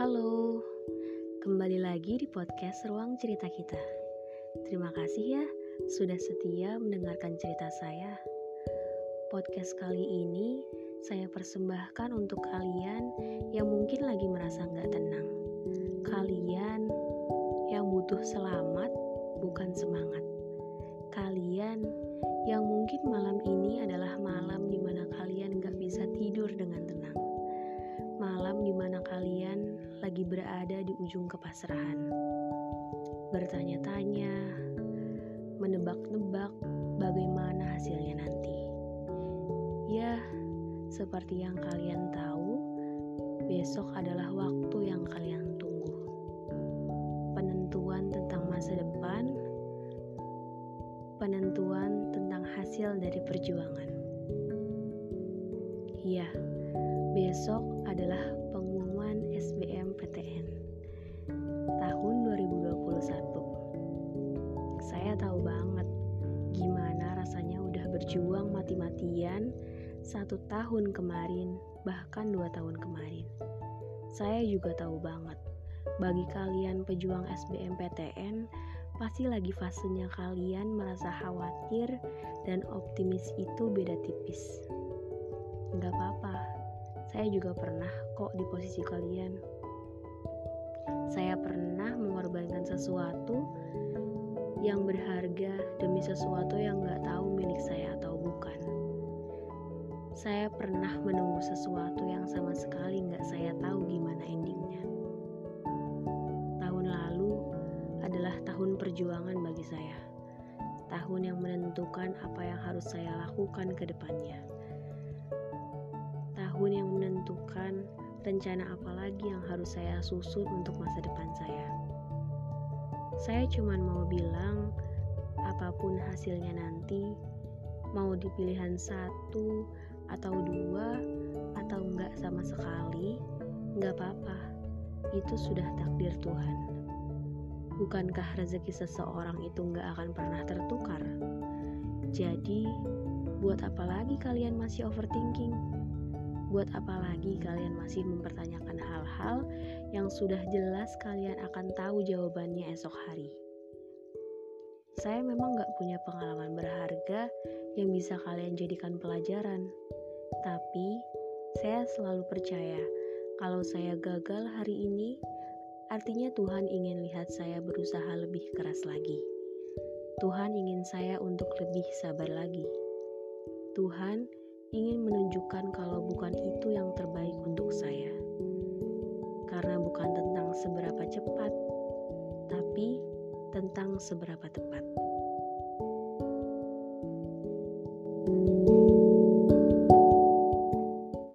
Halo, kembali lagi di podcast Ruang Cerita Kita. Terima kasih ya sudah setia mendengarkan cerita saya. Podcast kali ini saya persembahkan untuk kalian yang mungkin lagi merasa nggak tenang. Kalian yang butuh selamat, bukan semangat. Kalian yang mungkin malam ini berada di ujung kepasrahan. Bertanya-tanya, menebak-nebak bagaimana hasilnya nanti. Ya, seperti yang kalian tahu, besok adalah waktu yang kalian tunggu. Penentuan tentang masa depan, penentuan tentang hasil dari perjuangan. Ya, besok adalah pengumuman SBMPTN berjuang mati-matian satu tahun kemarin, bahkan dua tahun kemarin. Saya juga tahu banget, bagi kalian pejuang SBMPTN, pasti lagi fasenya kalian merasa khawatir dan optimis itu beda tipis. Gak apa-apa, saya juga pernah kok di posisi kalian. Saya pernah mengorbankan sesuatu yang berharga demi sesuatu yang gak tahu milik saya atau bukan. Saya pernah menunggu sesuatu yang sama sekali gak saya tahu gimana endingnya. Tahun lalu adalah tahun perjuangan bagi saya. Tahun yang menentukan apa yang harus saya lakukan ke depannya. Tahun yang menentukan rencana apa lagi yang harus saya susun untuk masa depan saya. Saya cuma mau bilang, apa pun hasilnya nanti, mau dipilihan satu atau dua atau enggak sama sekali, enggak apa-apa. Itu sudah takdir Tuhan. Bukankah rezeki seseorang itu enggak akan pernah tertukar? Jadi, buat apa lagi kalian masih overthinking? Buat apa lagi kalian masih mempertanyakan hal-hal yang sudah jelas kalian akan tahu jawabannya esok hari? Saya memang gak punya pengalaman berharga yang bisa kalian jadikan pelajaran. Tapi, saya selalu percaya kalau saya gagal hari ini, artinya Tuhan ingin lihat saya berusaha lebih keras lagi. Tuhan ingin saya untuk lebih sabar lagi. Tuhan ingin menunjukkan kalau bukan itu yang terbaik untuk saya. Karena bukan tentang seberapa cepat, tapi tentang seberapa tepat. thank you